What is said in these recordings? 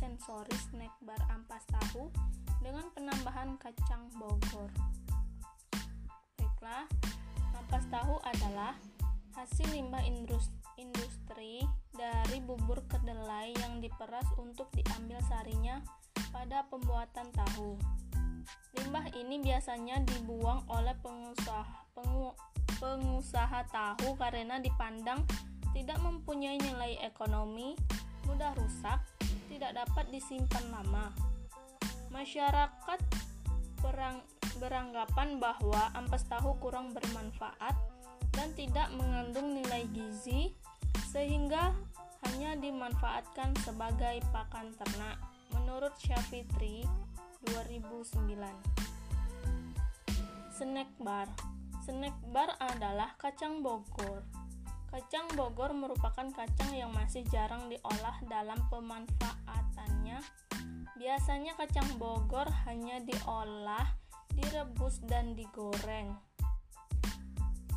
sensoris snack bar ampas tahu dengan penambahan kacang Bogor. Baiklah, ampas tahu adalah hasil limbah industri dari bubur kedelai yang diperas untuk diambil sarinya pada pembuatan tahu. Limbah ini biasanya dibuang oleh pengusaha pengu, pengusaha tahu karena dipandang tidak mempunyai nilai ekonomi, mudah rusak, tidak dapat disimpan lama. Masyarakat berang, beranggapan bahwa ampas tahu kurang bermanfaat dan tidak mengandung nilai gizi sehingga hanya dimanfaatkan sebagai pakan ternak. Menurut Syafitri 2009 Snack bar. Snack bar adalah kacang Bogor. Kacang Bogor merupakan kacang yang masih jarang diolah dalam pemanfaatannya. Biasanya kacang Bogor hanya diolah, direbus, dan digoreng.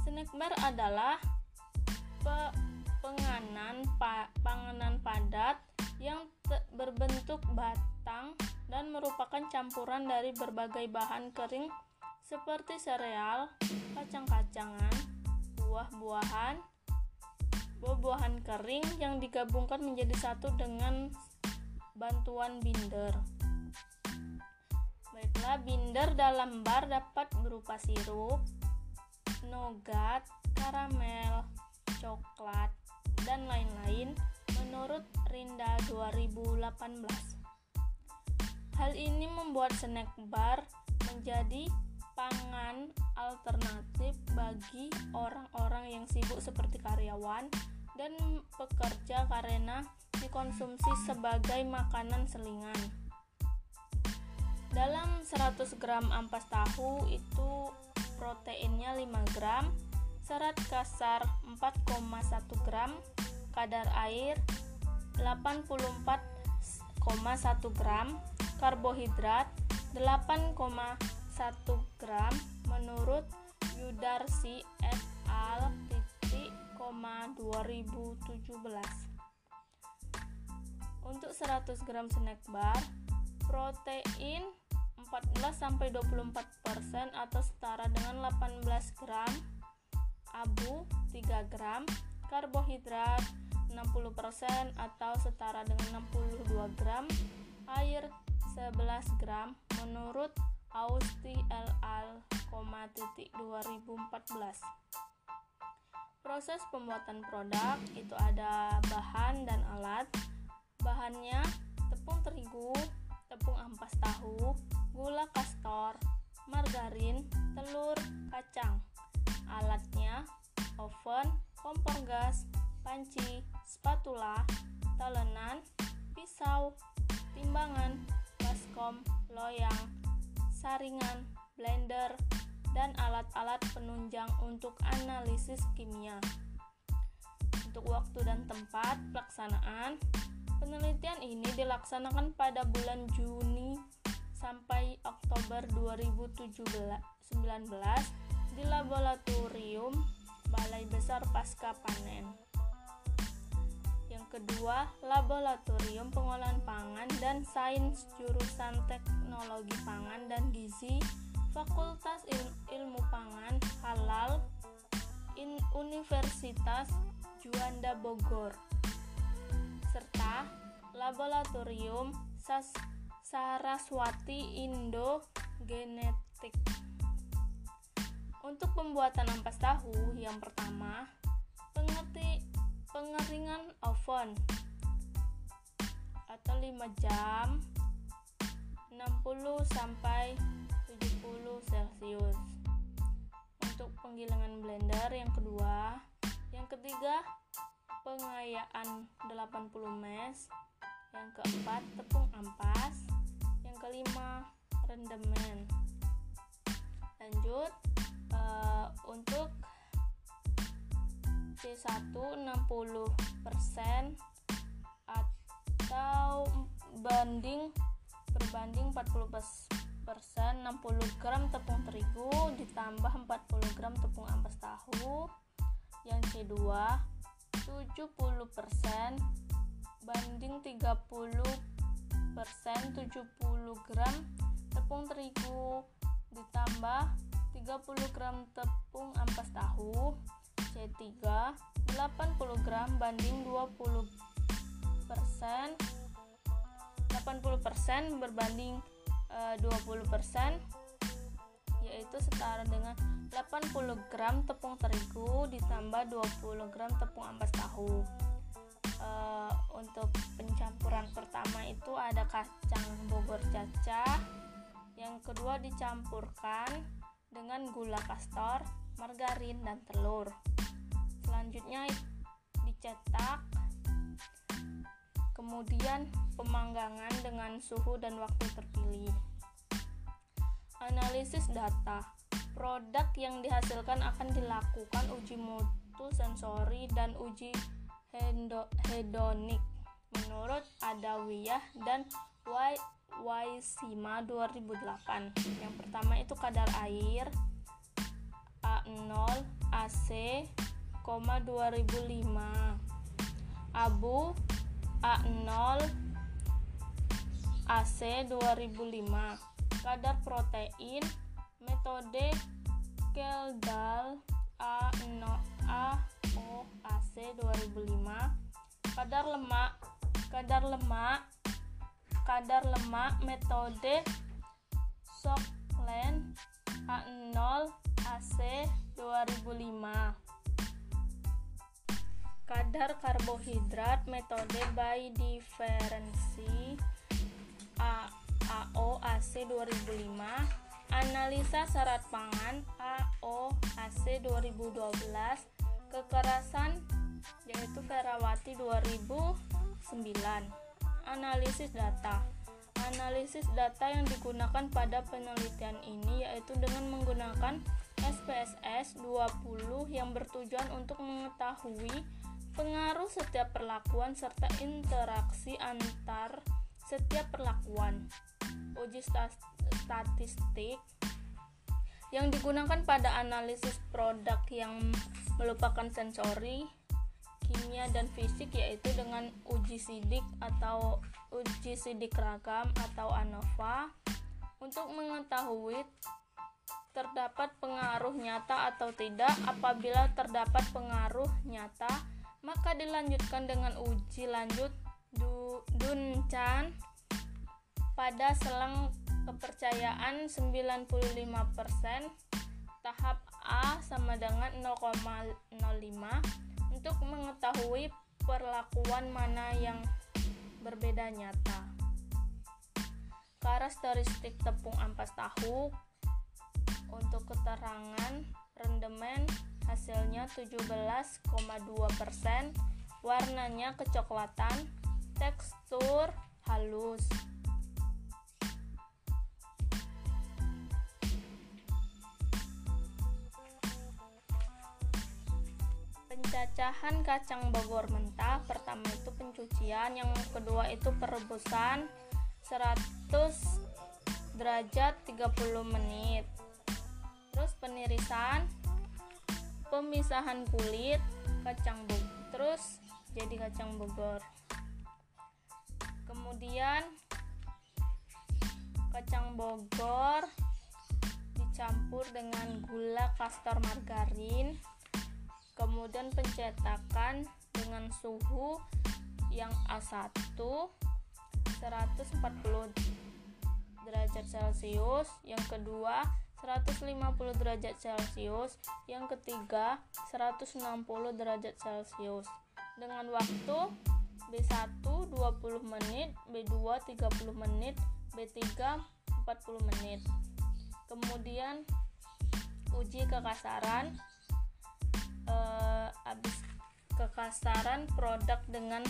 Snack bar adalah pe penganan pa panganan padat yang berbentuk batang dan merupakan campuran dari berbagai bahan kering seperti sereal, kacang-kacangan, buah-buahan, buah-buahan kering yang digabungkan menjadi satu dengan bantuan binder. Baiklah, binder dalam bar dapat berupa sirup, nougat, karamel, coklat, dan lain-lain menurut Rinda 2018. Hal ini membuat snack bar menjadi pangan alternatif bagi orang-orang yang sibuk seperti karyawan dan pekerja karena dikonsumsi sebagai makanan selingan. Dalam 100 gram ampas tahu itu proteinnya 5 gram, serat kasar 4,1 gram, kadar air 84,1 gram, karbohidrat 8,1 gram menurut Yudarsi et al. 2017 untuk 100 gram snack bar protein 14-24% atau setara dengan 18 gram. Abu 3 gram karbohidrat 60% atau setara dengan 62 gram. Air 11 gram menurut Austi LL, 2014 Proses pembuatan produk itu ada bahan dan alat. Bahannya tepung terigu, tepung ampas tahu, gula kastor, margarin, telur, kacang. Alatnya oven, kompor gas, panci, spatula, talenan, pisau, timbangan, baskom, loyang, saringan, blender, dan alat-alat penunjang untuk analisis kimia. Untuk waktu dan tempat pelaksanaan, penelitian ini dilaksanakan pada bulan Juni sampai Oktober 2019 di laboratorium Balai Besar Pasca Panen. Yang kedua, Laboratorium Pengolahan Pangan dan Sains Jurusan Teknologi Pangan dan Gizi Fakultas Il Ilmu Pangan Halal In Universitas Juanda Bogor serta Laboratorium Sas Saraswati Indo Genetik. Untuk pembuatan ampas tahu yang pertama, pengerti pengeringan oven. Atau 5 jam 60 sampai 70 celcius. Untuk penggilingan blender yang kedua. Yang ketiga pengayaan 80 mes. Yang keempat tepung ampas. Yang kelima rendemen. Lanjut uh, untuk C1 60% atau banding berbanding 40 persen 60 gram tepung terigu ditambah 40 gram tepung ampas tahu. Yang C2 70 persen banding 30 persen 70 gram tepung terigu ditambah 30 gram tepung ampas tahu C3 80 gram banding 20 persen 80 persen berbanding e, eh, 20 persen yaitu setara dengan 80 gram tepung terigu ditambah 20 gram tepung ampas tahu e, untuk pencampuran pertama itu ada kacang bogor cacah yang kedua dicampurkan dengan gula kastor, margarin, dan telur. Selanjutnya dicetak, kemudian pemanggangan dengan suhu dan waktu terpilih. Analisis data. Produk yang dihasilkan akan dilakukan uji mutu sensori dan uji hedonik. Menurut Adawiyah dan Y Waisima 2008 yang pertama itu kadar air A0 AC, 2005 Abu A0 AC 2005 kadar protein metode Keldal A0 AO AC 2005 kadar lemak kadar lemak kadar lemak metode Sockland A0 AC 2005 kadar karbohidrat metode by diferensi AO AC 2005 analisa syarat pangan AO AC 2012 kekerasan yaitu Ferawati 2009 analisis data. Analisis data yang digunakan pada penelitian ini yaitu dengan menggunakan SPSS 20 yang bertujuan untuk mengetahui pengaruh setiap perlakuan serta interaksi antar setiap perlakuan. Uji statistik yang digunakan pada analisis produk yang melupakan sensori kimia dan fisik yaitu dengan uji sidik atau uji sidik ragam atau ANOVA untuk mengetahui terdapat pengaruh nyata atau tidak. Apabila terdapat pengaruh nyata, maka dilanjutkan dengan uji lanjut Duncan pada selang kepercayaan 95%, tahap A sama dengan 0,05 untuk mengetahui perlakuan mana yang berbeda nyata. Karakteristik tepung ampas tahu untuk keterangan rendemen hasilnya 17,2%, warnanya kecoklatan, tekstur halus. Pencacahan kacang bogor mentah pertama itu pencucian, yang kedua itu perebusan 100 derajat 30 menit. Terus penirisan, pemisahan kulit kacang bogor, terus jadi kacang bogor. Kemudian kacang bogor dicampur dengan gula kastor margarin. Kemudian pencetakan dengan suhu yang A1 140 derajat Celcius. Yang kedua 150 derajat Celcius. Yang ketiga 160 derajat Celcius. Dengan waktu B1 20 menit B2 30 menit B3 40 menit. Kemudian uji kekasaran uh, habis kekasaran produk dengan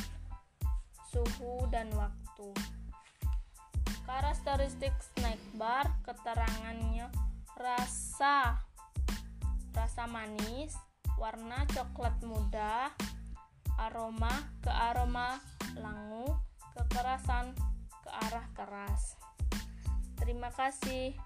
suhu dan waktu. Karakteristik snack bar keterangannya rasa rasa manis warna coklat muda aroma ke aroma langu kekerasan ke arah keras. Terima kasih